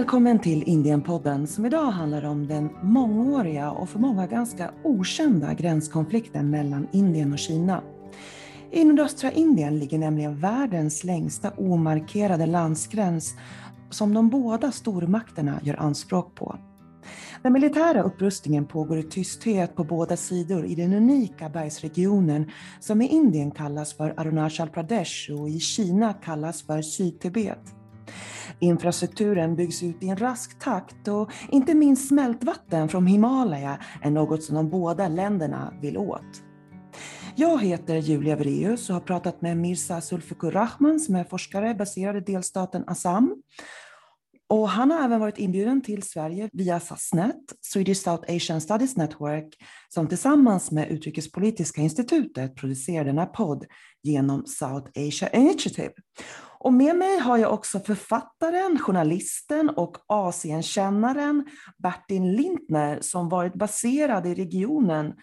Välkommen till Indienpodden som idag handlar om den mångåriga och för många ganska okända gränskonflikten mellan Indien och Kina. I nordöstra Indien ligger nämligen världens längsta omarkerade landsgräns som de båda stormakterna gör anspråk på. Den militära upprustningen pågår i tysthet på båda sidor i den unika bergsregionen som i Indien kallas för Arunachal Pradesh och i Kina kallas för Sydtibet. Infrastrukturen byggs ut i en rask takt och inte minst smältvatten från Himalaya är något som de båda länderna vill åt. Jag heter Julia Vreus och har pratat med Mirza Zulfikur Rahman som är forskare baserad i delstaten Assam. Och han har även varit inbjuden till Sverige via SASNET, Swedish South Asian Studies Network, som tillsammans med Utrikespolitiska institutet producerar denna podd genom South Asia Initiative. Och med mig har jag också författaren, journalisten och Asienkännaren Bertil Lintner som varit baserad i regionen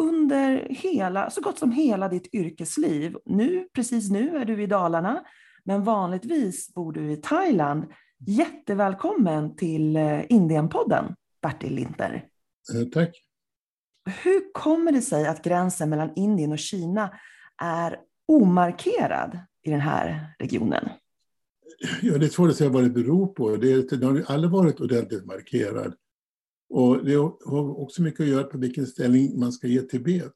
under hela, så gott som hela ditt yrkesliv. Nu, precis nu är du i Dalarna, men vanligtvis bor du i Thailand. Jättevälkommen till eh, Indienpodden, Bertil Lintner. Eh, tack. Hur kommer det sig att gränsen mellan Indien och Kina är omarkerad i den här regionen? Ja, det är svårt att säga vad det beror på. Det, det har aldrig varit ordentligt markerad. Och det har också mycket att göra på vilken ställning man ska ge Tibet.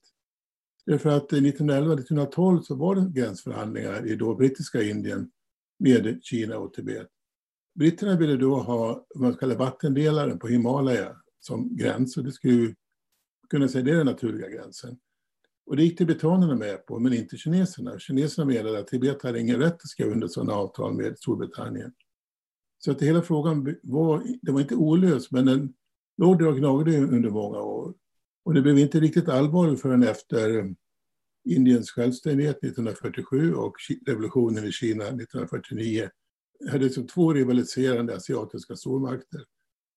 Därför att 1911-1912 så var det gränsförhandlingar i då brittiska Indien med Kina och Tibet. Britterna ville då ha vad man kallar vattendelaren på Himalaya som gräns och det skulle kunna säga det är den naturliga gränsen. Och det gick tibetanerna med på, men inte kineserna. Kineserna menade att Tibet hade ingen rätt att skriva under sådana avtal med Storbritannien. Så att hela frågan var, det var inte olöst, men den låg där och gnagde under många år. Och det blev inte riktigt allvarligt förrän efter eh, Indiens självständighet 1947 och revolutionen i Kina 1949 hade som två rivaliserande asiatiska stormakter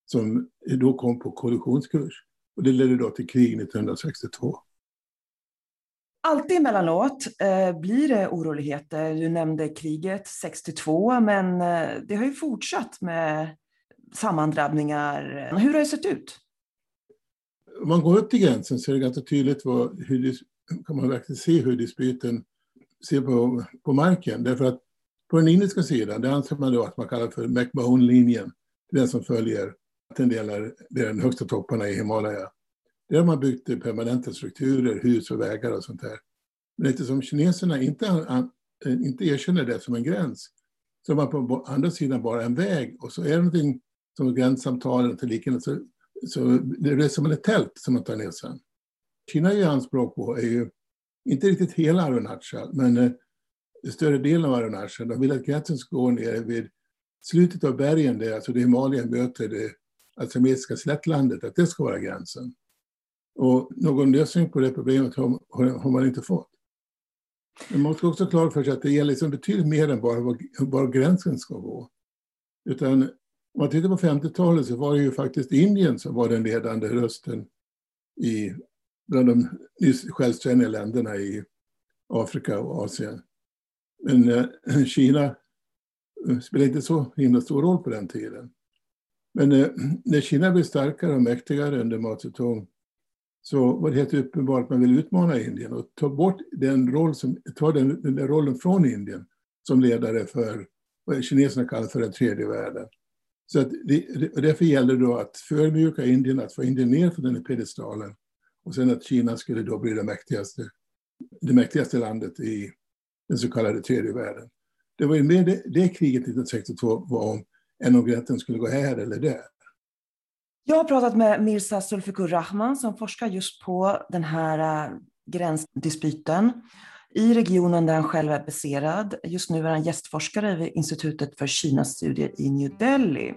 som då kom på kollisionskurs. Och det ledde då till krig 1962. Alltid emellanåt eh, blir det oroligheter. Du nämnde kriget 62, men eh, det har ju fortsatt med sammandrabbningar. Hur har det sett ut? Om man går upp till gränsen så är det ganska tydligt vad, hur kan man verkligen se hur dispyten ser på, på marken. Därför att på den indiska sidan, det anser man då att man kallar för McMahon-linjen, den som följer vattendelar, det är den högsta topparna i Himalaya. Där har man byggt permanenta strukturer, hus och vägar och sånt där. Men eftersom kineserna inte, inte erkänner det som en gräns så har man på andra sidan bara en väg och så är det någonting som gränssamtalen till liknande så, så det är som ett tält som man tar ner sen. Kina gör anspråk på är ju inte riktigt hela Arunachal men eh, större delen av Arunachal. De vill att gränsen ska gå ner vid slutet av bergen där alltså det Himalaya möter det assamesiska slättlandet, att det ska vara gränsen. Och någon lösning på det problemet har, har man inte fått. Men man ska också klart för sig att det gäller liksom betydligt mer än bara var, var gränsen ska gå. Utan om man tittar på 50-talet så var det ju faktiskt Indien som var den ledande rösten i, bland de nyss självständiga länderna i Afrika och Asien. Men eh, Kina eh, spelade inte så himla stor roll på den tiden. Men eh, när Kina blev starkare och mäktigare under Mao Zedong så var det helt uppenbart att man ville utmana Indien och ta bort den, roll som, ta den, den rollen från Indien som ledare för vad kineserna kallar för den tredje världen. Så att det, därför gäller det då att förmjuka Indien, att få Indien ner från den här pedestalen och sen att Kina skulle då bli det mäktigaste, det mäktigaste landet i den så kallade tredje världen. Det var ju mer det, det kriget 1962 var om än om gränsen skulle gå här eller där. Jag har pratat med Mirza Zulfikur Rahman som forskar just på den här äh, gränsdispyten i regionen där han själv är baserad. Just nu är han gästforskare vid Institutet för Kinas studier i New Delhi.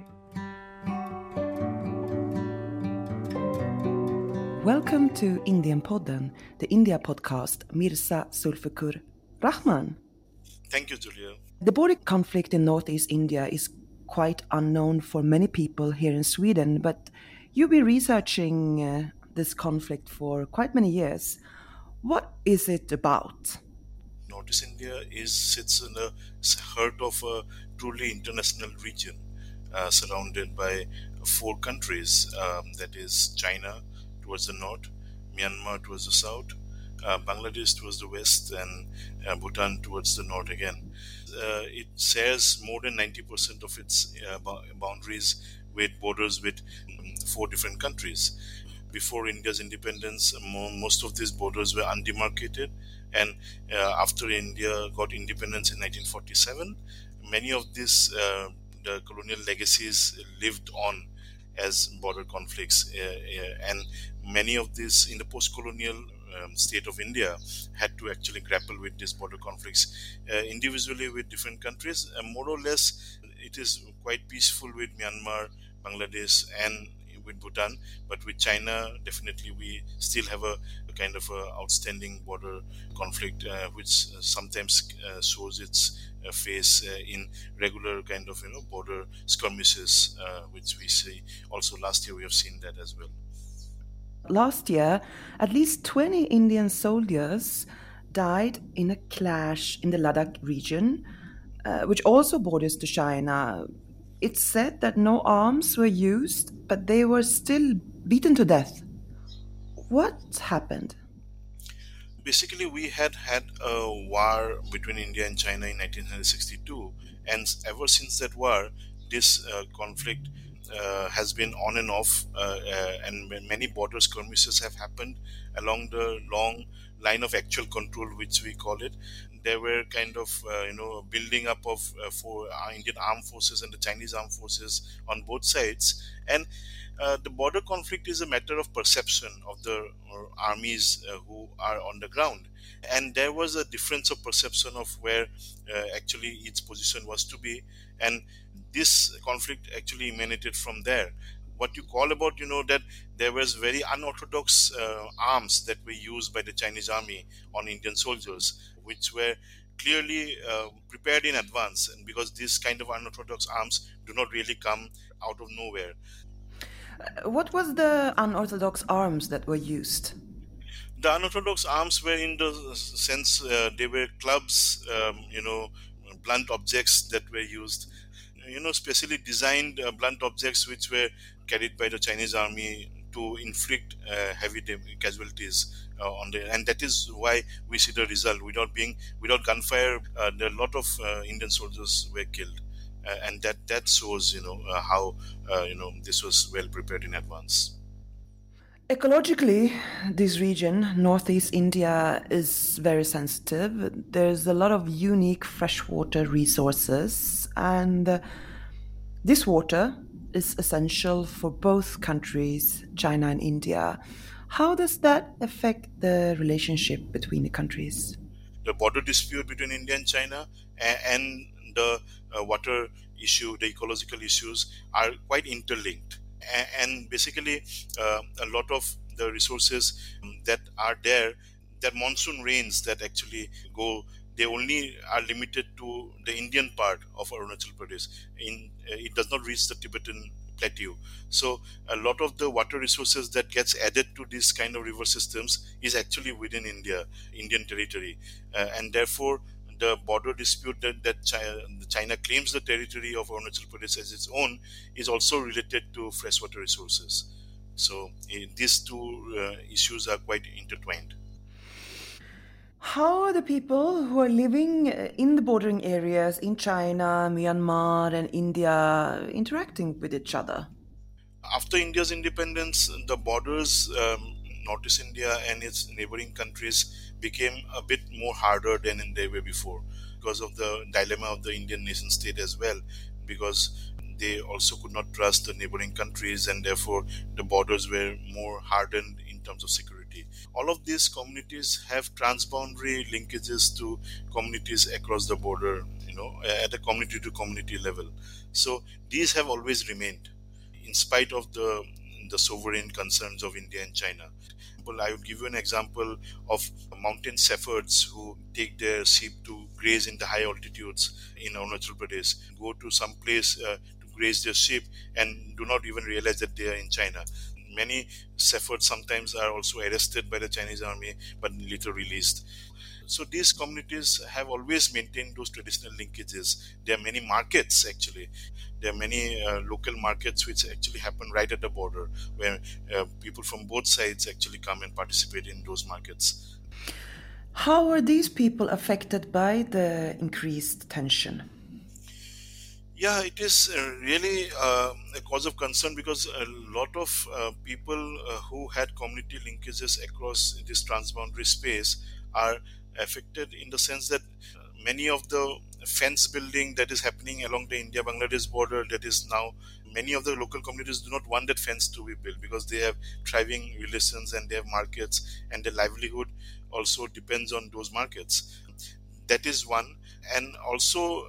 Welcome to Indian-podden, the India podcast, Mirza Zulfikur Rahman. Thank you, Julia. The border conflict in northeast India is quite unknown for many people here in Sweden, but you've been researching uh, this conflict for quite many years. What is it about? Northeast India is sits in the heart of a truly international region. uh, surrounded by four countries um, that is China towards the north, Myanmar towards the south, uh, Bangladesh towards the west, and uh, Bhutan towards the north again. Uh, it shares more than 90% of its uh, boundaries with borders with um, four different countries. Before India's independence, most of these borders were undemarcated, and uh, after India got independence in 1947, many of these the colonial legacies lived on as border conflicts. Uh, uh, and many of these in the post colonial um, state of India had to actually grapple with these border conflicts uh, individually with different countries. more or less, it is quite peaceful with Myanmar, Bangladesh, and with Bhutan, but with China, definitely we still have a, a kind of a outstanding border conflict, uh, which sometimes uh, shows its uh, face uh, in regular kind of you know border skirmishes, uh, which we see. Also, last year we have seen that as well. Last year, at least 20 Indian soldiers died in a clash in the Ladakh region, uh, which also borders to China. It's said that no arms were used, but they were still beaten to death. What happened? basically we had had a war between India and China in 1962, and ever since that war, this uh, conflict has been on and off, uh, uh and many border skirmishes have happened along the long line of actual control, which we call it. There were kind of uh, you know building up of uh, for Indian armed forces and the Chinese armed forces on both sides, and uh, the border conflict is a matter of perception of the uh, armies uh, who are on the ground. And there was a difference of perception of where uh, actually its position was to be. And this conflict actually emanated from there. What you call about, you know, that there was very unorthodox uh, arms that were used by the Chinese army on Indian soldiers, which were clearly uh, prepared in advance and because this kind of unorthodox arms do not really come out of nowhere what was the unorthodox arms that were used? The unorthodox arms were in the sense uh, they were clubs, um, you know, blunt objects that were used, you know, specially designed uh, blunt objects which were carried by the Chinese army to inflict uh, heavy casualties uh, on the and that is why we see the result without being without gunfire uh, a lot of indian soldiers were killed and that that shows you know how you know this was well prepared in advance. Ecologically, this region, Northeast India, is very sensitive. There's a lot of unique freshwater resources, and this water is essential for both countries, China and India. How does that affect the relationship between the countries? The border dispute between India and China and the uh, water issue, the ecological issues are quite interlinked. And basically, uh, a lot of the resources that are there, that monsoon rains that actually go they only are limited to the Indian part of Arunachal Pradesh. In, uh, it does not reach the Tibetan plateau. So a lot of the water resources that gets added to these kind of river systems is actually within India, Indian territory, uh, and therefore the border dispute that, that China, China, claims the territory of Arunachal Pradesh as its own is also related to freshwater resources. So uh, these two uh, issues are quite intertwined. How are the people who are living eh, in the bordering areas in China, Myanmar, and India interacting with each other? After India's independence, the borders, um, Northeast India and its neighboring countries, became a bit more harder than they were before because of the dilemma of the Indian nation state as well, because they also could not trust the neighboring countries and therefore the borders were more hardened in terms of security. All of these communities have transboundary linkages to communities across the border, you know, at a community to community level. So these have always remained in spite of the the sovereign concerns of India and China example, I would give you an example of mountain shepherds who take their sheep to graze in the high altitudes in Arunachal Pradesh, go to some place uh, to graze their sheep and do not even realize that they are in China. Many shepherds sometimes are also arrested by the Chinese army but later released. So these communities have always maintained those traditional linkages. There are many markets actually. There are many uh, local markets which actually happen right at the border, where uh, people from both sides actually come and participate in those markets. How are these people affected by the increased tension? Yeah, it is uh, really uh, a cause of concern because a lot of uh, people uh, who had community linkages across this transboundary space are affected in the sense that many of the fence building that is happening along the India Bangladesh border that is now many of the local communities do not want that fence to be built because they have thriving relations and they have markets and their livelihood also depends on those markets. That is one. And also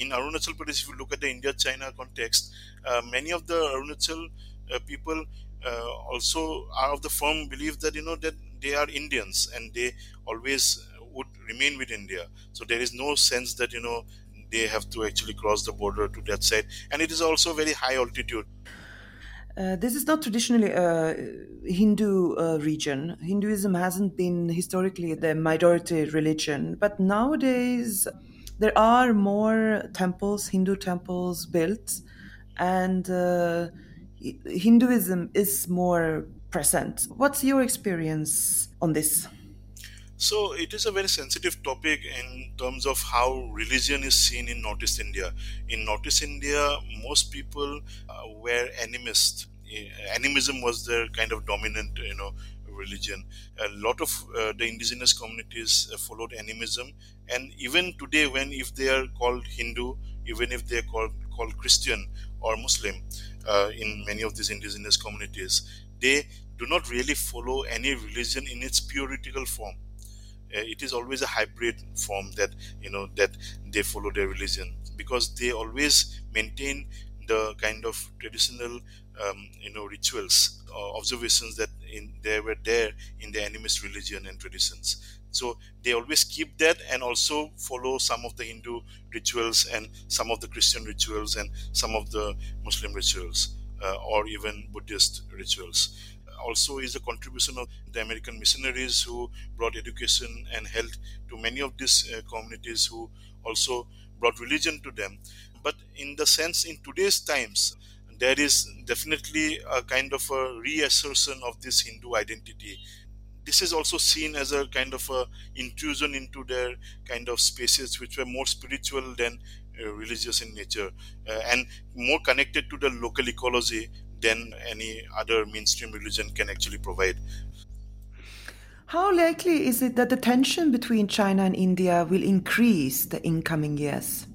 in Arunachal Pradesh, if you look at the India-China context, uh, many of the Arunachal uh, people uh, also are of the firm belief that you know that they are Indians and they always would remain with India. So there is no sense that you know they have to actually cross the border to that side, and it is also very high altitude. Uh, this is not traditionally a Hindu uh, region. Hinduism hasn't been historically the majority religion, but nowadays there are more temples, Hindu temples built, and uh, Hinduism is more present. What's your experience on this? So it is a very sensitive topic in terms of how religion is seen in Northeast India. In Northeast India, most people uh, were animist. Animism was their kind of dominant, you know, religion. A lot of uh, the indigenous communities uh, followed animism, and even today, when if they are called Hindu, even if they are called called Christian or Muslim, uh, in many of these indigenous communities, they do not really follow any religion in its puritical form. Uh, it is always a hybrid form that you know that they follow their religion because they always maintain the kind of traditional um, you know rituals or observations that in they were there in the animist religion and traditions. So they always keep that and also follow some of the hindu rituals and some of the christian rituals and some of the muslim rituals uh, or even buddhist rituals. Also is a contribution of the american missionaries who brought education and health to many of these uh, communities who also brought religion to them. But in the sense in today's times there is definitely a kind of a reassertion of this Hindu identity. This is also seen as a kind of a intrusion into their kind of spaces which were more spiritual than uh, religious in nature uh, and more connected to the local ecology than any other mainstream religion can actually provide. How likely is it that the tension between China and India will increase the incoming years?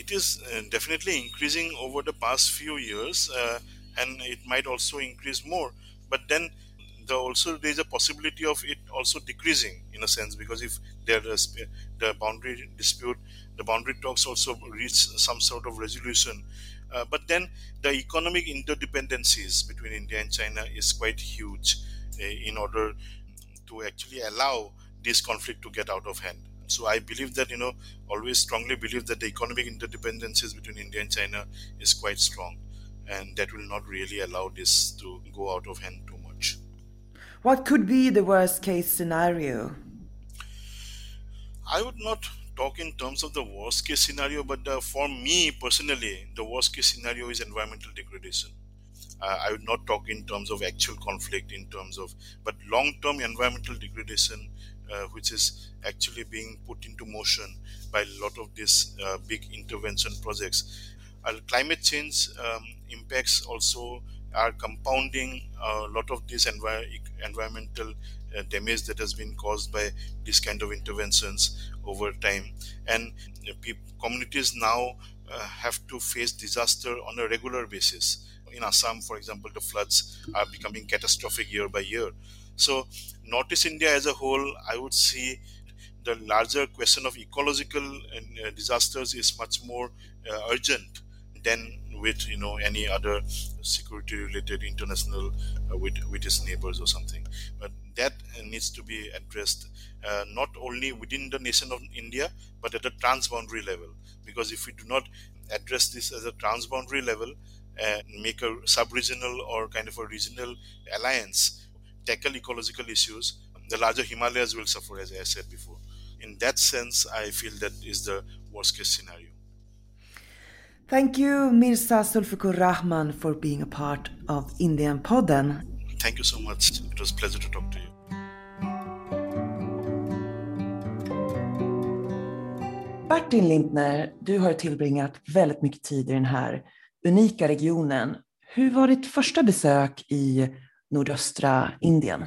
It is uh, definitely increasing over the past few years, uh, and it might also increase more. But then the also there is a possibility of it also decreasing in a sense because if there is the boundary dispute, the boundary talks also reach some sort of resolution. Uh, but then the economic interdependencies between India and China is quite huge uh, in order to actually allow this conflict to get out of hand. So I believe that, you know, always strongly believe that the economic interdependencies between India and China is quite strong. And that will not really allow this to go out of hand too much. What could be the worst case scenario? I would not talk in terms of the worst case scenario, but uh, for me personally, the worst case scenario is environmental degradation. Uh, I would not talk in terms of actual conflict, in terms of, but long term environmental degradation uh, which is actually being put into motion by a lot of these uh, big intervention projects. Uh, climate change um, impacts also are compounding a lot of this envir- environmental uh, damage that has been caused by this kind of interventions over time. And uh, pe- communities now uh, have to face disaster on a regular basis. In Assam, for example, the floods are becoming catastrophic year by year. So, Northeast India as a whole, I would see the larger question of ecological uh, disasters is much more uh, urgent than with you know any other security related international uh, with with its neighbors or something. But that needs to be addressed uh, not only within the nation of india but at a transboundary level. Because if we do not address this as a transboundary level and make a sub-regional or kind of a regional alliance tackle ecological issues, the larger Himalayas will suffer, as I said before. In that sense, I feel that is the worst case scenario. Thank you, Mirza Sulfikur Rahman, for being a part of Indian Podden. Thank you so much. It was a pleasure to talk to you. Martin Lindner, du har tillbringat väldigt mycket tid i den här unika regionen. Hur var ditt första besök i nordöstra Indien?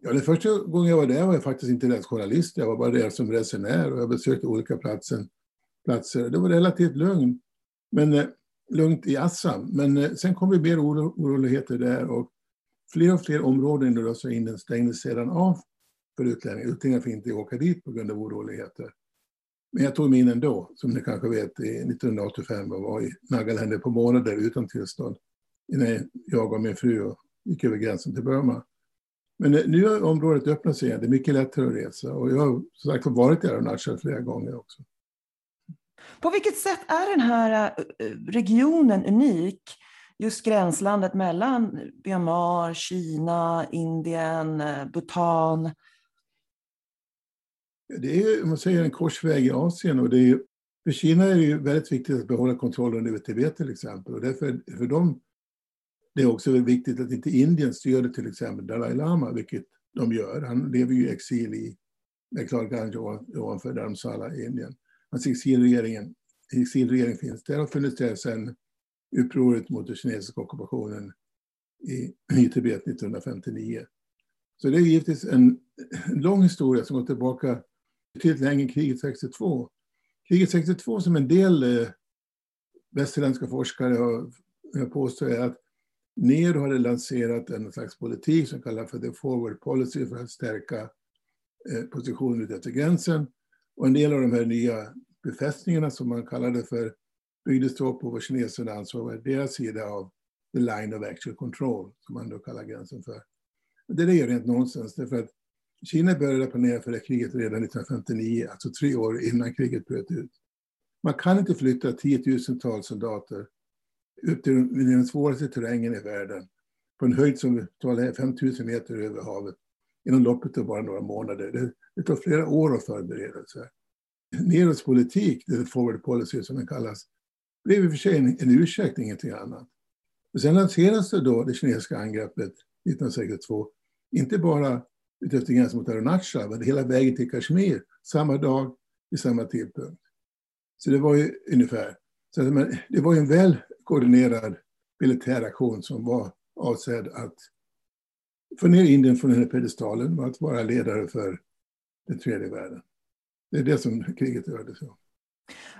Ja, den första gången jag var där var jag faktiskt inte ens journalist. Jag var bara där som resenär och jag besökte olika platser. platser. Det var relativt lugnt, men, eh, lugnt i Assam. Men eh, sen kom det mer oro, oroligheter där och fler och fler områden i nordöstra Indien stängdes sedan av för utlänningar. Utlänningar fick inte åka dit på grund av oroligheter. Men jag tog mig in ändå, som ni kanske vet, 1985 och var i Nagaländer på månader utan tillstånd innan jag och min fru gick över gränsen till Burma. Men nu har området öppnat sig igen. Det är mycket lättare att resa och jag har som sagt varit och Arunachal flera gånger också. På vilket sätt är den här eh, regionen unik? Just gränslandet mellan Myanmar, Kina, Indien, eh, Bhutan. Det är man säger, en korsväg i Asien och det är, för Kina är det ju väldigt viktigt att behålla kontrollen över Tibet till exempel och därför för dem det är också viktigt att inte Indien stöder till exempel Dalai Lama, vilket de gör. Han lever ju i exil i Meklarganj ovanför Dharamsala i Indien. Hans exilregering, exilregering finns där och funnits där sedan upproret mot den kinesiska ockupationen i, i Tibet 1959. Så det är givetvis en, en lång historia som går tillbaka till längre än kriget 62. Kriget 62 som en del eh, västerländska forskare har, påstått påstår är att Nero hade lanserat en slags politik som kallas för the forward policy för att stärka eh, positionen efter gränsen. Och en del av de här nya befästningarna som man kallade för byggdes då på vad kineserna ansåg var deras sida av the line of actual control, som man då kallar gränsen för. Det är rent nonsens, därför att Kina började planera för det kriget redan 1959, alltså tre år innan kriget bröt ut. Man kan inte flytta tiotusentals soldater upp till den svåraste terrängen i världen på en höjd som är 5000 meter över havet inom loppet av bara några månader. Det, det tar flera år att förbereda sig. Neros politik, the forward policy som den kallas, blev i och för sig en, en ursäkt, ingenting annat. Men sen lanserades det då det kinesiska angreppet 1962, inte bara utefter gränsen mot Arunachal, men hela vägen till Kashmir, samma dag, vid samma tidpunkt. Så det var ju ungefär, så det var en väl koordinerad militär aktion som var avsedd att få ner Indien från den här pedestalen och att vara ledare för den tredje världen. Det är det som kriget rörde sig om.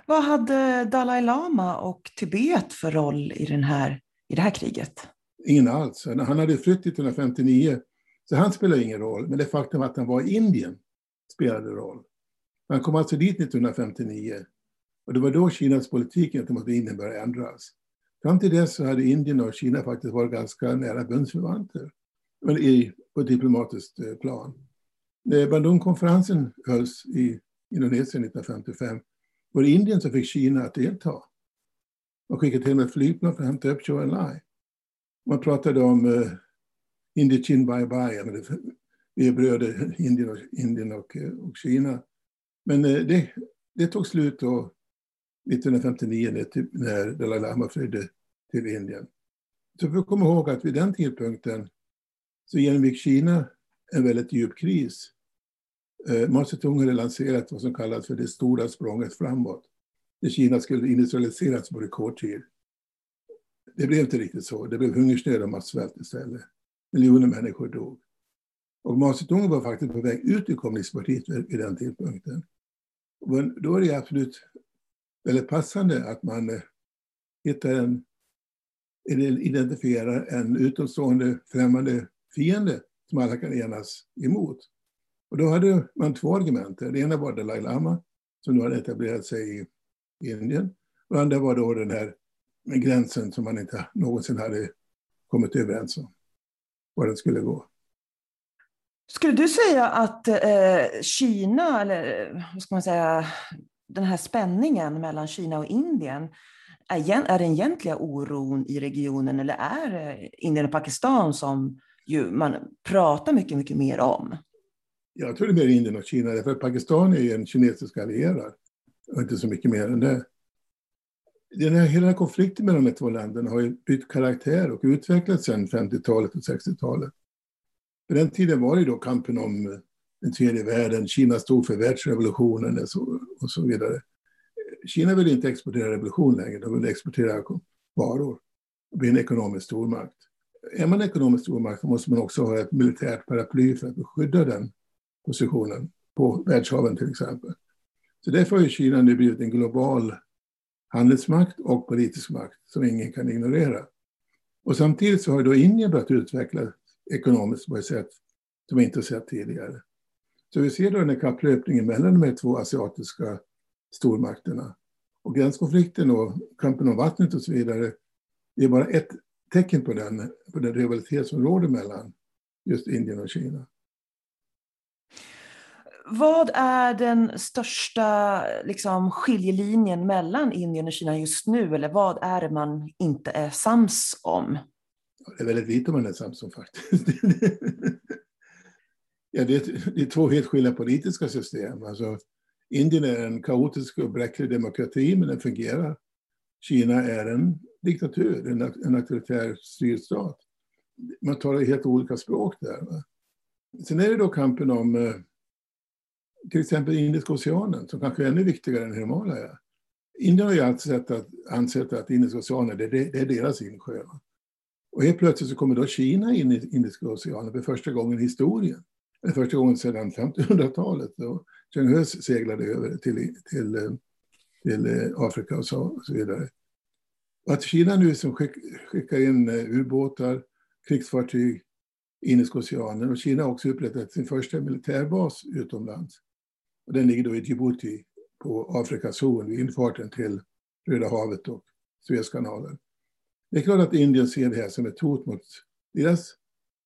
Vad hade Dalai Lama och Tibet för roll i, den här, i det här kriget? Ingen alls. Han hade flytt 1959, så han spelade ingen roll. Men det faktum att han var i Indien spelade roll. Han kom alltså dit 1959 och det var då Kinas politik gentemot Indien började ändras. Fram till dess så hade Indien och Kina faktiskt varit ganska nära bundsförvanter på ett diplomatiskt eh, plan. När Bandung-konferensen hölls i Indonesien 1955 var det Indien som fick Kina att delta. Man skickade till och med flygplan för att hämta upp Chou Enlai. Man pratade om eh, uh, Indien bye bye, vi är bröder, Indien och, Indien och, och Kina. Men uh, det, det tog slut och 1959 typ- när Dalai Lama flydde till Indien. Så vi får komma ihåg att vid den tidpunkten så genomgick Kina en väldigt djup kris. Eh, Mao Zedong hade lanserat vad som kallas för det stora språnget framåt. Där Kina skulle industrialiseras på rekordtid. Det blev inte riktigt så. Det blev hungersnöd och massvält istället. Miljoner människor dog. Och Mao Zedong var faktiskt på väg ut ur kommunistpartiet vid den tidpunkten. Men då är det absolut väldigt passande att man eh, hittar en, identifierar en utomstående främmande fiende som alla kan enas emot. Och då hade man två argument. Det ena var Dalai Lama som nu hade etablerat sig i Indien. Och det andra var då den här gränsen som man inte någonsin hade kommit överens om var den skulle gå. Skulle du säga att eh, Kina, eller eh, vad ska man säga, den här spänningen mellan Kina och Indien, är, är den egentliga oron i regionen eller är det Indien och Pakistan som ju man pratar mycket, mycket mer om. Jag tror det är mer Indien och Kina, för Pakistan är ju en kinesisk allierad och inte så mycket mer än det. Den här, hela konflikten mellan de två länderna har ju bytt karaktär och utvecklats sedan 50-talet och 60-talet. På den tiden var det då kampen om den tredje världen, Kina stod för världsrevolutionen och så, och så vidare. Kina vill inte exportera revolution längre, de vill exportera varor och bli en ekonomisk stormakt. Är man en ekonomisk stormakt måste man också ha ett militärt paraply för att skydda den positionen på världshaven till exempel. Så därför har Kina nu blivit en global handelsmakt och politisk makt som ingen kan ignorera. Och samtidigt så har då Indien börjat utvecklas ekonomiskt på ett sätt som vi inte sett tidigare. Så vi ser då den här kapplöpningen mellan de här två asiatiska stormakterna. Och gränskonflikten och kampen om vattnet och så vidare, det är bara ett tecken på den, på den rivalitet som råder mellan just Indien och Kina. Vad är den största liksom, skiljelinjen mellan Indien och Kina just nu? Eller vad är det man inte är sams om? Det är väldigt lite man är sams om faktiskt. ja, det, är, det är två helt skilda politiska system. Alltså, Indien är en kaotisk och bräcklig demokrati, men den fungerar. Kina är en diktatur, en, en auktoritär styrstat. Man talar helt olika språk där. Va? Sen är det då kampen om eh, till exempel Indiska oceanen, som kanske är ännu viktigare än Himalaya. Indien har ju alltid sett att, ansett att Indiska oceanen det, det, det är deras insjö. Och helt plötsligt så kommer då Kina in i Indiska oceanen för första gången i historien. Eller första gången sedan 1500-talet då Chiang Hus seglade över till, till, till eh, Afrika och så, och så vidare. Och att Kina nu som skick, skickar in eh, ubåtar, krigsfartyg in i Indiska oceanen och Kina har också upprättat sin första militärbas utomlands. Och den ligger då i Djibouti på Afrikas horn vid infarten till Röda havet och Suezkanalen. Det är klart att Indien ser det här som ett hot mot deras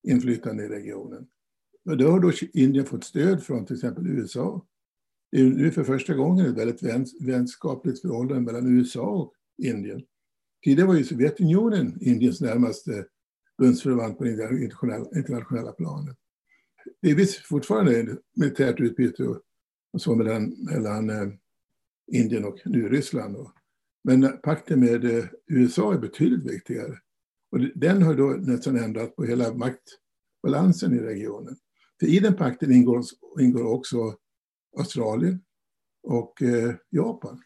inflytande i regionen. Men då har då Indien fått stöd från till exempel USA. Det är nu för första gången ett väldigt vänskapligt förhållande mellan USA och Indien. Tidigare var ju Sovjetunionen Indiens närmaste bundsförvant på det internationella, internationella planet. Det är visst fortfarande ett militärt utbyte och, och så mellan, mellan eh, Indien och nu Ryssland. Men pakten med eh, USA är betydligt viktigare. Och den har då nästan ändrat på hela maktbalansen i regionen. För i den pakten ingår, ingår också Australien och eh, Japan.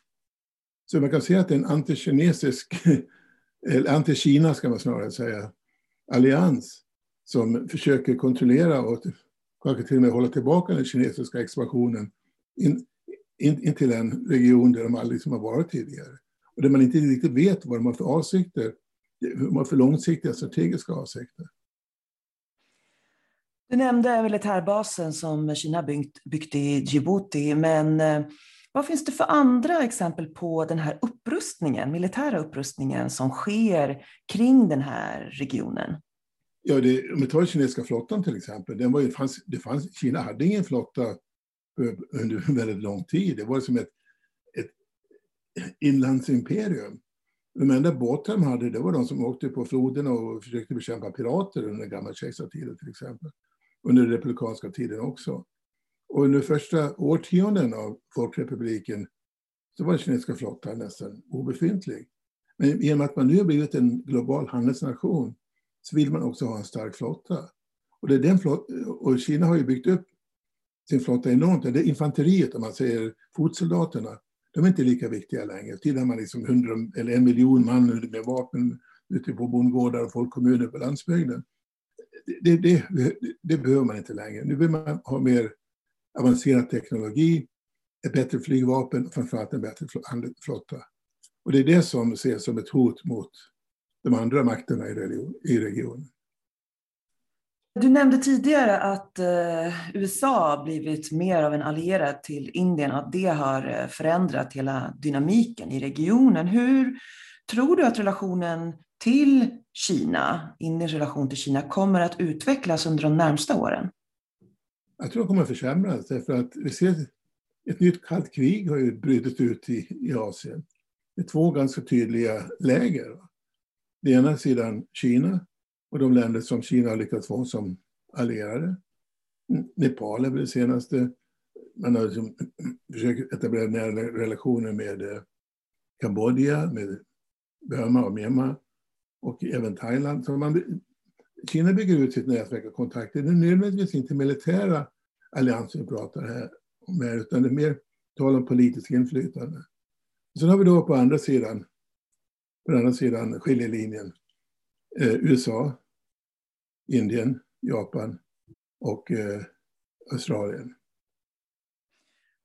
Så man kan säga att det är en antikinesisk, eller anti-Kina ska man snarare säga, allians som försöker kontrollera och kanske till och med hålla tillbaka den kinesiska expansionen in, in, in till en region där de aldrig liksom har varit tidigare. Och där man inte riktigt vet vad de har för avsikter, de har för långsiktiga strategiska avsikter. Du nämnde militärbasen som Kina byggt, byggt i Djibouti, men eh, vad finns det för andra exempel på den här upprustningen, militära upprustningen som sker kring den här regionen? Ja, det, om vi tar den kinesiska flottan till exempel. Den var ju, fanns, det fanns, Kina hade ingen flotta under väldigt lång tid. Det var som ett, ett inlandsimperium. De enda båtar de hade det var de som åkte på floderna och försökte bekämpa pirater under den gamla kejsartiden till exempel. Under den republikanska tiden också. Och under första årtionden av Folkrepubliken så var den kinesiska flottan nästan obefintlig. Men genom att man nu har blivit en global handelsnation så vill man också ha en stark flotta. Och, det är den flott och Kina har ju byggt upp sin flotta enormt. Det är infanteriet, om man säger fotsoldaterna, de är inte lika viktiga längre. Tidigare har man liksom 100 eller en miljon man med vapen ute på bondgårdar och folkkommuner på landsbygden. Det, det, det, behöver man inte längre. Nu vill man ha mer avancerad teknologi, ett bättre flygvapen och framförallt en bättre flotta. Och det är det som ses som ett hot mot de andra makterna i regionen. Du nämnde tidigare att eh, USA blivit mer av en allierad till Indien och att det har eh, förändrat hela dynamiken i regionen. Hur tror du att relationen till Kina, Indiens relation till Kina, kommer att utvecklas under de närmsta åren? Jag tror det kommer att försämras därför att vi ser ett nytt kallt krig har ju brutit ut i, i Asien. Det är två ganska tydliga läger. Det ena sidan Kina och de länder som Kina har lyckats få som allierade. Nepal är väl det senaste. Man har liksom försökt etablera nära relationer med eh, Kambodja, med Burma och Myanmar och även Thailand. Så man, Kina bygger ut sitt nätverk av kontakter. Det är nödvändigtvis inte militära allianser vi pratar här om, utan det är mer tal om politiskt inflytande. Sen har vi då på andra sidan, på andra sidan skiljelinjen eh, USA, Indien, Japan och eh, Australien.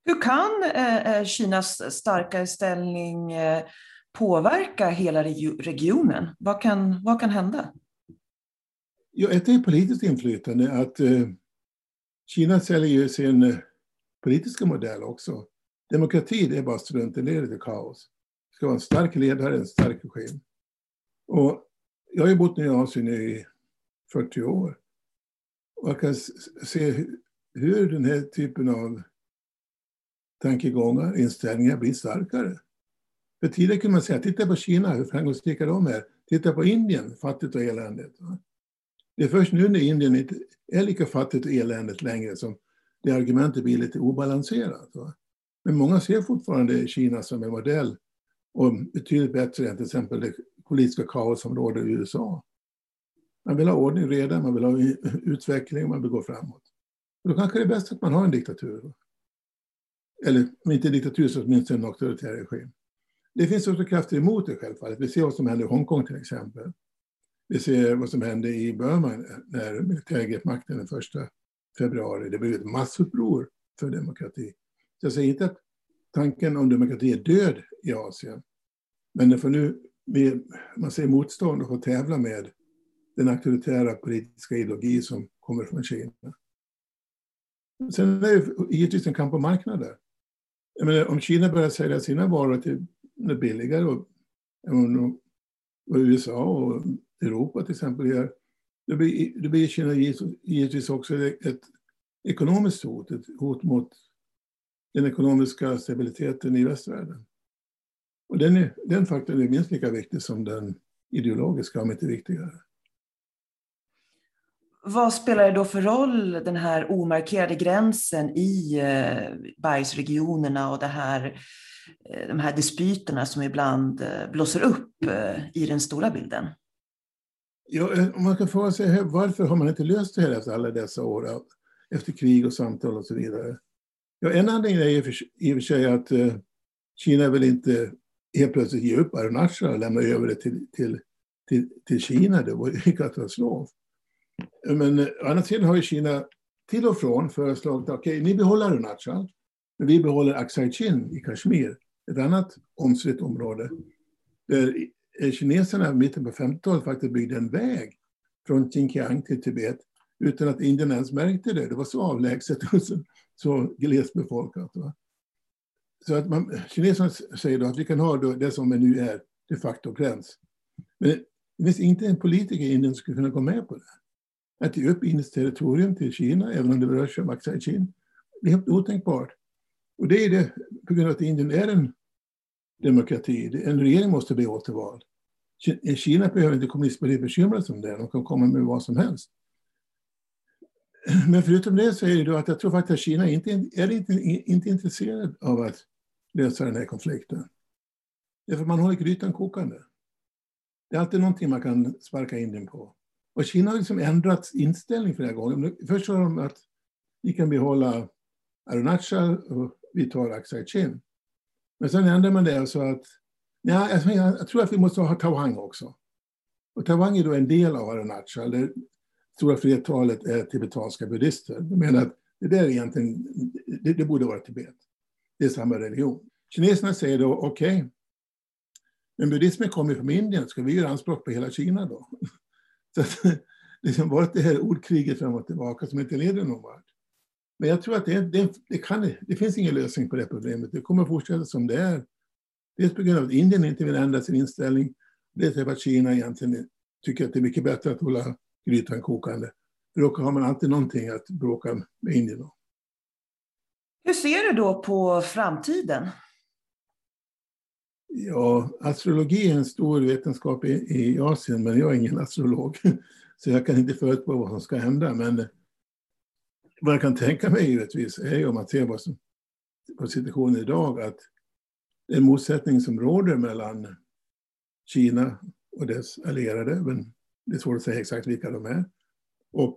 Hur kan eh, eh Kinas starkare ställning eh, påverka hela regionen? Vad kan, vad kan hända? Ja, ett är politiskt inflytande. Att eh, Kina säljer ju sin eh, politiska modell också. Demokrati, det är bara strunt, det leder till kaos. Det ska vara en stark ledare, en stark regim. Och jag har ju bott i Asien i 40 år. Och jag kan se hur den här typen av tankegångar, inställningar blir starkare. För tidigare kunde man säga, titta på Kina, hur framgångsrika de är. Titta på Indien, fattigt och eländigt. Det är först nu när Indien inte är lika fattigt och eländigt längre som det argumentet blir lite obalanserat. Men många ser fortfarande Kina som en modell och betydligt bättre än till exempel det politiska kaos som råder i USA. Man vill ha ordning och reda, man vill ha utveckling, man vill gå framåt. Och då kanske det är bäst att man har en diktatur. Eller om inte en diktatur så åtminstone en auktoritär regim. Det finns också krafter emot det självfallet. Vi ser vad som händer i Hongkong till exempel. Vi ser vad som hände i Burma när militären grep makten den första februari. Det blev ett massuppror för demokrati. Så jag säger inte att tanken om demokrati är död i Asien. Men den får nu, man ser motstånd och får tävla med den auktoritära politiska ideologi som kommer från Kina. Sen är det givetvis en kamp om marknader. Jag menar, om Kina börjar sälja sina varor till billigare och, och USA och Europa till exempel gör, Det blir, det blir Kina givetvis också ett ekonomiskt hot, ett hot mot den ekonomiska stabiliteten i västvärlden. Och den, är, den faktorn är minst lika viktig som den ideologiska, om inte viktigare. Vad spelar det då för roll, den här omarkerade gränsen i eh, bergsregionerna och det här, eh, Eh, de här dispyterna som ibland eh, blåser upp eh, i den stora bilden? Ja, om man kan fråga sig varför har man inte löst det här efter alla dessa år, efter krig och samtal och så vidare? Ja, en anledning är i och för sig att Kina vill inte helt plötsligt ge upp Arunachal och lämna över det till, till, till, till Kina. Det var en katastrof. Men å andra sidan har ju Kina till och från föreslagit att okay, ni behåller Arunachal, men vi behåller Aksai Chin i Kashmir, ett annat omstritt område. Där kineserna i mitten på 50-talet faktiskt byggde en väg från Xinjiang till Tibet utan att Indien ens märkte det. Det var så avlägset och så, så glesbefolkat. Va? Så att man, kineserna säger då att vi kan ha det som nu är de facto gräns. Men det finns inte en politiker i Indien som skulle kunna gå med på det att ge upp Indiens territorium till Kina, även om det rör sig om Aksai Chin. Det är helt otänkbart. Och det är det på grund av att Indien är en demokrati. En regering måste bli återvald. Eh, Kina behöver inte kommunistpartiet bekymra sig om det. De kan komma med vad som helst. Men förutom det så är det då att jag tror faktiskt att Kina inte är inte, inte intresserad av att lösa den här konflikten. Därför man håller grytan kokande. Det är alltid någonting man kan sparka Indien på. Och Kina har liksom ändrat inställning flera gånger. Först sa de att vi kan behålla Arunachal och vi tar Aksai Chin. Men sen ändrade man det och sa att ja, alltså, jag, tror att vi måste ha tawang också. Och Taiwan är då en del av Arunacha, Det stora flertalet är tibetanska buddhister. De menar att det där egentligen, det, det borde vara Tibet. Det är samma religion. Kineserna säger då okej, okay, men buddhismen kommer från Indien, ska vi göra anspråk på hela Kina då? Så att, liksom varit det här ordkriget fram och tillbaka som inte leder någon vart. Men jag tror att det, det, det, kan, det finns ingen lösning på det problemet. Det kommer fortsätta som det är. Dels på grund av att Indien inte vill ändra sin inställning. Dels för att Kina egentligen tycker att det är mycket bättre att hålla grytan kokande. Då har man alltid någonting att bråka med Indien om. Hur ser du då på framtiden? Ja, astrologi är en stor vetenskap i, i Asien, men jag är ingen astrolog. Så jag kan inte förutspå vad som ska hända. Men vad jag kan tänka mig givetvis är ju om man ser vad som, på situationen idag att den motsättning som råder mellan Kina och dess allierade, men det är svårt att säga exakt vilka de är, och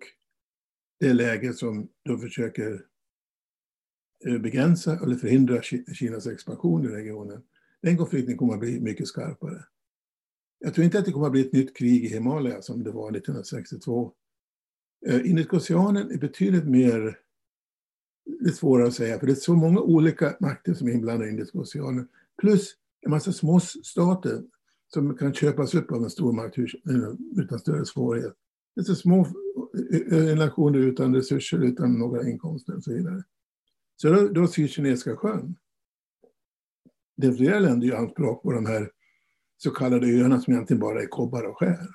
det läge som de försöker eh, begränsa eller förhindra Kinas expansion i regionen. Den konflikten kommer att bli mycket skarpare. Jag tror inte att det kommer att bli ett nytt krig i Himalaya som det var 1962. Eh, Indiska oceanen är betydligt mer, det är svårare att säga, för det är så många olika makter som är inblandade i Indiska oceanen. Plus en massa små stater som kan köpas upp av en stormakt eh, utan större svårighet. Det är så små eh, eh, nationer utan resurser, utan några inkomster och så vidare. Så då, då Sydkinesiska sjön. Det är flera länder gör anspråk på de här så kallade öarna som egentligen bara är kobbar och skär.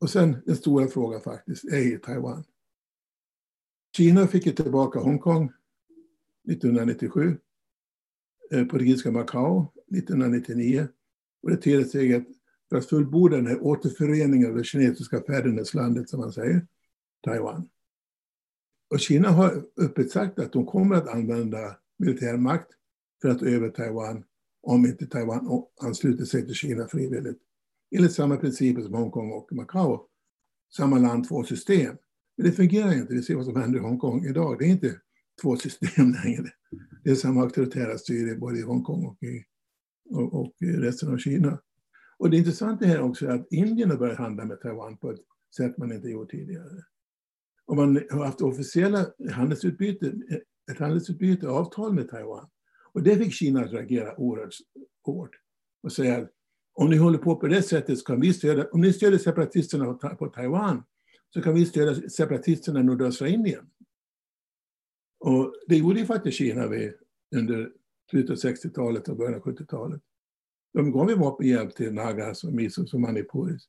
Och sen den stora frågan faktiskt är Taiwan. Kina fick ju tillbaka Hongkong 1997, eh, portugisiska Macao 1999 och det tredje steget för att fullborda den här återföreningen av det kinesiska fäderneslandet som man säger, Taiwan. Och Kina har öppet sagt att de kommer att använda militärmakt för att över Taiwan om inte Taiwan ansluter sig till Kina frivilligt. Enligt samma principer som Hongkong och Macao. Samma land, två system. Men det fungerar inte. Vi ser vad som händer i Hongkong idag. Det är inte två system längre. Det är samma auktoritära styre både i Hongkong och i, och, och i resten av Kina. Och det intressanta här också är att Indien har börjat handla med Taiwan på ett sätt man inte gjort tidigare. Och man har haft officiella handelsutbyte, ett handelsutbyte, avtal med Taiwan. Och det fick Kina att reagera oerhört hårt och säga att om ni håller på på det sättet så kan vi stödja, om ni stödjer separatisterna på Taiwan så kan vi stödja separatisterna i nordöstra Indien. Och det gjorde ju faktiskt Kina vid, under slutet av 60-talet och början av 70-talet. De gav ju vapenhjälp till Nagas och Misos och Manipuris.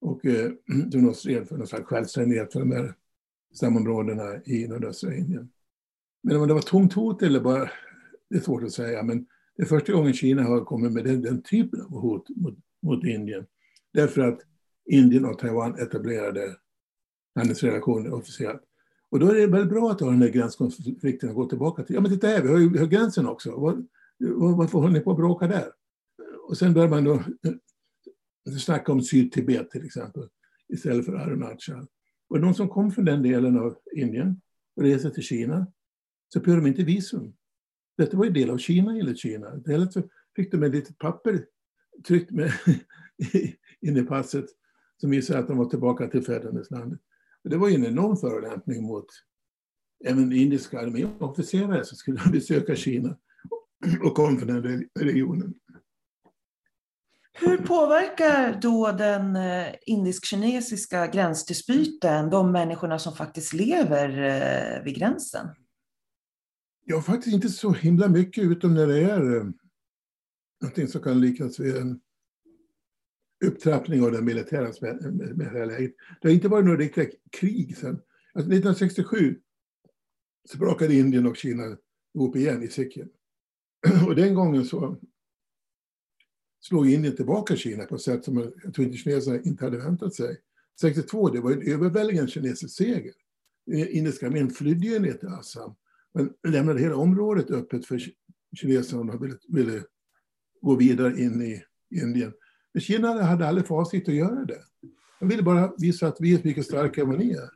Och eh, de stred för någon slags självständighet för de här stamområdena i nordöstra Indien. Men om det var tomt hot eller bara det är svårt att säga, men det är första gången Kina har kommit med den, den typen av hot mot, mot Indien. Därför att Indien och Taiwan etablerade handelsrelationer officiellt. Och då är det väldigt bra att ha den här gränskonflikten att gå tillbaka till. Ja, men titta här, vi har ju vi har gränsen också. Var, varför håller ni på att bråka där? Och sen börjar man då eh, snacka om Sydtibet till exempel, istället för Arunachal. Och de som kom från den delen av Indien och reser till Kina, så behöver de inte visum. Detta var ju del av Kina enligt Kina. Dels så fick de ett litet papper tryckt med in i passet som visar att de var tillbaka till fäderneslandet. Det var ju en enorm förolämpning mot även indiska arméofficerare som skulle besöka Kina och kom från den regionen. Hur påverkar då den eh, indisk-kinesiska gränsdispyten de människorna som faktiskt lever eh, vid gränsen? Ja, faktiskt inte så himla mycket, utom när det är eh, någonting som kan liknas vid en upptrappning av eh, det militära läget. Det har inte varit några riktiga krig sen. Alltså 1967 så brakade Indien och Kina ihop igen i Sikkim. Och den gången så slog Indien tillbaka Kina på ett sätt som jag tror inte kineserna inte hade väntat sig. 62, det var en överväldigande kinesisk seger. Eh, Indiska armén flydde ju ner till Assam men lämnade hela området öppet för kineserna om de ville, ville gå vidare in i Indien. Men Kina hade aldrig för avsikt att göra det. De ville bara visa att vi är mycket starkare än vad ni är.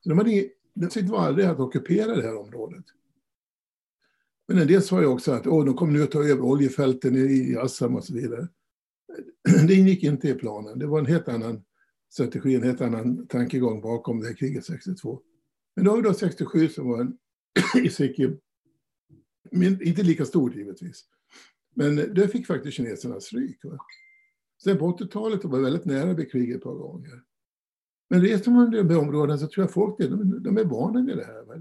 Så de hade, de var aldrig att ockupera det här området. Men en del sa ju också att Åh, de kommer nu att ta över oljefälten i Assam och så vidare. Det ingick inte i planen. Det var en helt annan strategi, en helt annan tankegång bakom det här kriget 62. Men då har vi då 67 som var en i Sikkim. Men inte lika stor givetvis. Men eh, det fick faktiskt kineserna stryk. Va? Sen på 80-talet var väldigt nära vid kriget ett par gånger. Men reser man i de här områdena så tror jag folk de, de är vana vid det här. Va?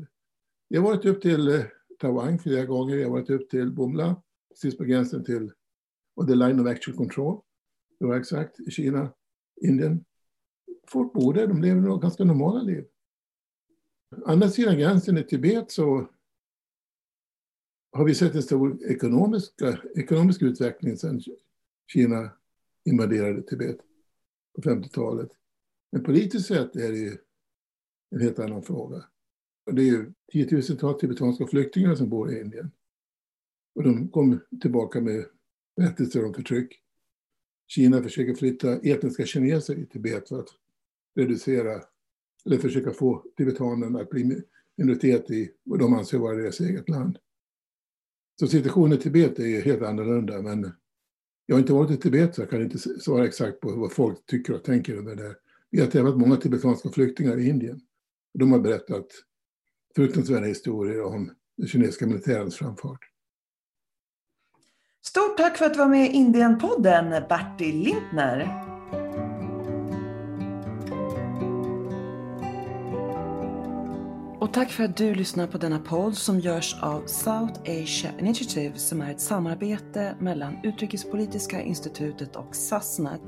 Jag har varit upp till eh, Taiwan flera gånger, jag har varit upp till Bumla, precis på gränsen till och the line of actual control. Det var exakt i Kina, Indien. Folk bor där, de lever ganska normala liv andra sidan gränsen i Tibet så har vi sett en stor ekonomisk, ekonomisk utveckling sedan Kina invaderade Tibet på 50-talet. Men politiskt sett är det ju en helt annan fråga. Och det är ju tiotusentals tibetanska flyktingar som bor i Indien. Och de kom tillbaka med berättelser om förtryck. Kina försöker flytta etniska kineser i Tibet för att reducera, eller försöka få tibetanerna att bli minoritet i vad de anser vara deras eget land. Så situationen i Tibet är ju helt annorlunda, men jag har inte varit i Tibet så jag kan inte svara exakt på vad folk tycker och tänker om det där. Vi har träffat många tibetanska flyktingar i Indien. och De har berättat fruktansvärda historier om den kinesiska militärens framfart. Stort tack för att du var med i Indienpodden, Bertil Lindner. Och tack för att du lyssnar på denna podd som görs av South Asia Initiative som är ett samarbete mellan Utrikespolitiska institutet och SASNET,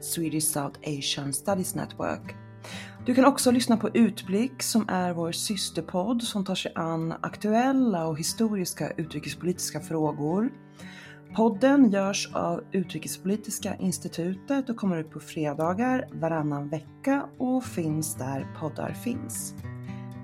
Swedish South Asian Studies Network. Du kan också lyssna på Utblick som är vår systerpodd som tar sig an aktuella och historiska utrikespolitiska frågor. Podden görs av Utrikespolitiska institutet och kommer ut på fredagar varannan vecka och finns där poddar finns.